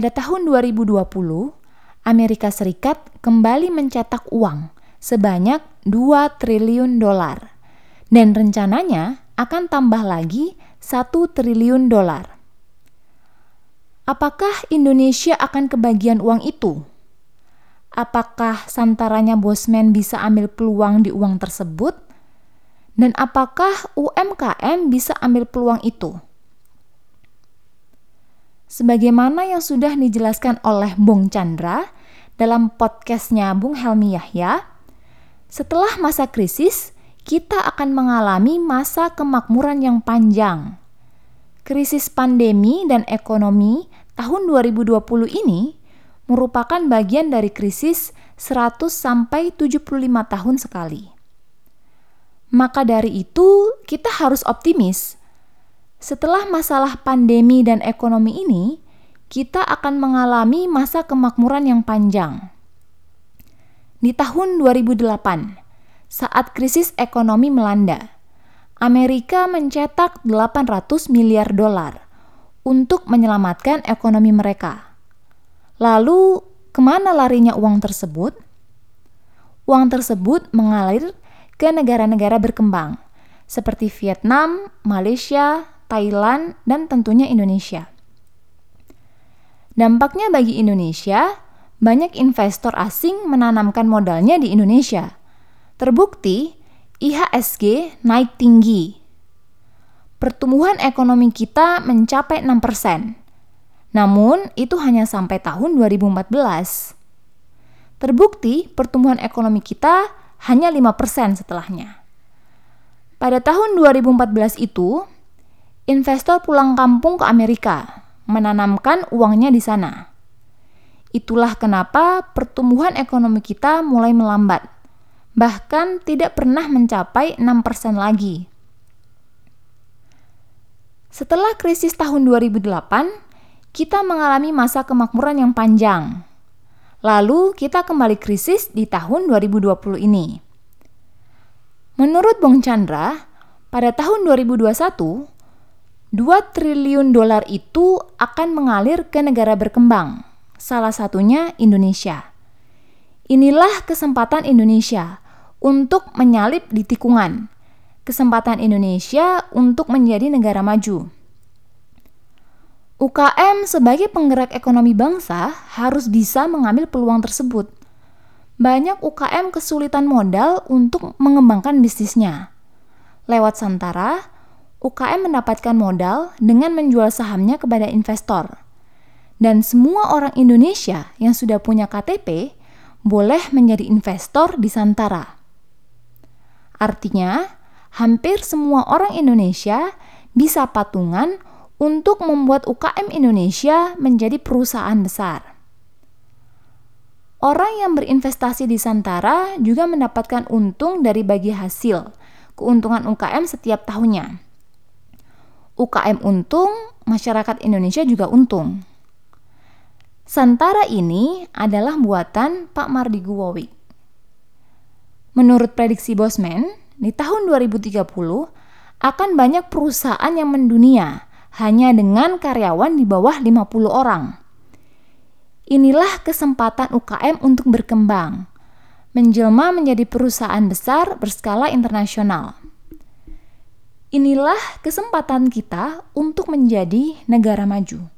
Pada tahun 2020, Amerika Serikat kembali mencetak uang sebanyak 2 triliun dolar dan rencananya akan tambah lagi 1 triliun dolar. Apakah Indonesia akan kebagian uang itu? Apakah santaranya Bosman bisa ambil peluang di uang tersebut? Dan apakah UMKM bisa ambil peluang itu? Sebagaimana yang sudah dijelaskan oleh Bung Chandra dalam podcastnya Bung Helmi Yahya, setelah masa krisis, kita akan mengalami masa kemakmuran yang panjang. Krisis pandemi dan ekonomi tahun 2020 ini merupakan bagian dari krisis 100 sampai 75 tahun sekali. Maka dari itu, kita harus optimis setelah masalah pandemi dan ekonomi ini, kita akan mengalami masa kemakmuran yang panjang. Di tahun 2008, saat krisis ekonomi melanda, Amerika mencetak 800 miliar dolar untuk menyelamatkan ekonomi mereka. Lalu, ke mana larinya uang tersebut? Uang tersebut mengalir ke negara-negara berkembang, seperti Vietnam, Malaysia, Thailand, dan tentunya Indonesia. Dampaknya bagi Indonesia, banyak investor asing menanamkan modalnya di Indonesia. Terbukti, IHSG naik tinggi. Pertumbuhan ekonomi kita mencapai 6%. Namun, itu hanya sampai tahun 2014. Terbukti, pertumbuhan ekonomi kita hanya 5% setelahnya. Pada tahun 2014 itu, investor pulang kampung ke Amerika, menanamkan uangnya di sana. Itulah kenapa pertumbuhan ekonomi kita mulai melambat, bahkan tidak pernah mencapai 6% lagi. Setelah krisis tahun 2008, kita mengalami masa kemakmuran yang panjang. Lalu kita kembali krisis di tahun 2020 ini. Menurut Bung Chandra, pada tahun 2021, 2 triliun dolar itu akan mengalir ke negara berkembang, salah satunya Indonesia. Inilah kesempatan Indonesia untuk menyalip di tikungan, kesempatan Indonesia untuk menjadi negara maju. UKM sebagai penggerak ekonomi bangsa harus bisa mengambil peluang tersebut. Banyak UKM kesulitan modal untuk mengembangkan bisnisnya. Lewat Santara, UKM mendapatkan modal dengan menjual sahamnya kepada investor. Dan semua orang Indonesia yang sudah punya KTP boleh menjadi investor di Santara. Artinya, hampir semua orang Indonesia bisa patungan untuk membuat UKM Indonesia menjadi perusahaan besar. Orang yang berinvestasi di Santara juga mendapatkan untung dari bagi hasil keuntungan UKM setiap tahunnya. UKM untung, masyarakat Indonesia juga untung. Santara ini adalah buatan Pak Mardigu Wowik. Menurut prediksi Bosman, di tahun 2030 akan banyak perusahaan yang mendunia hanya dengan karyawan di bawah 50 orang. Inilah kesempatan UKM untuk berkembang, menjelma menjadi perusahaan besar berskala internasional. Inilah kesempatan kita untuk menjadi negara maju.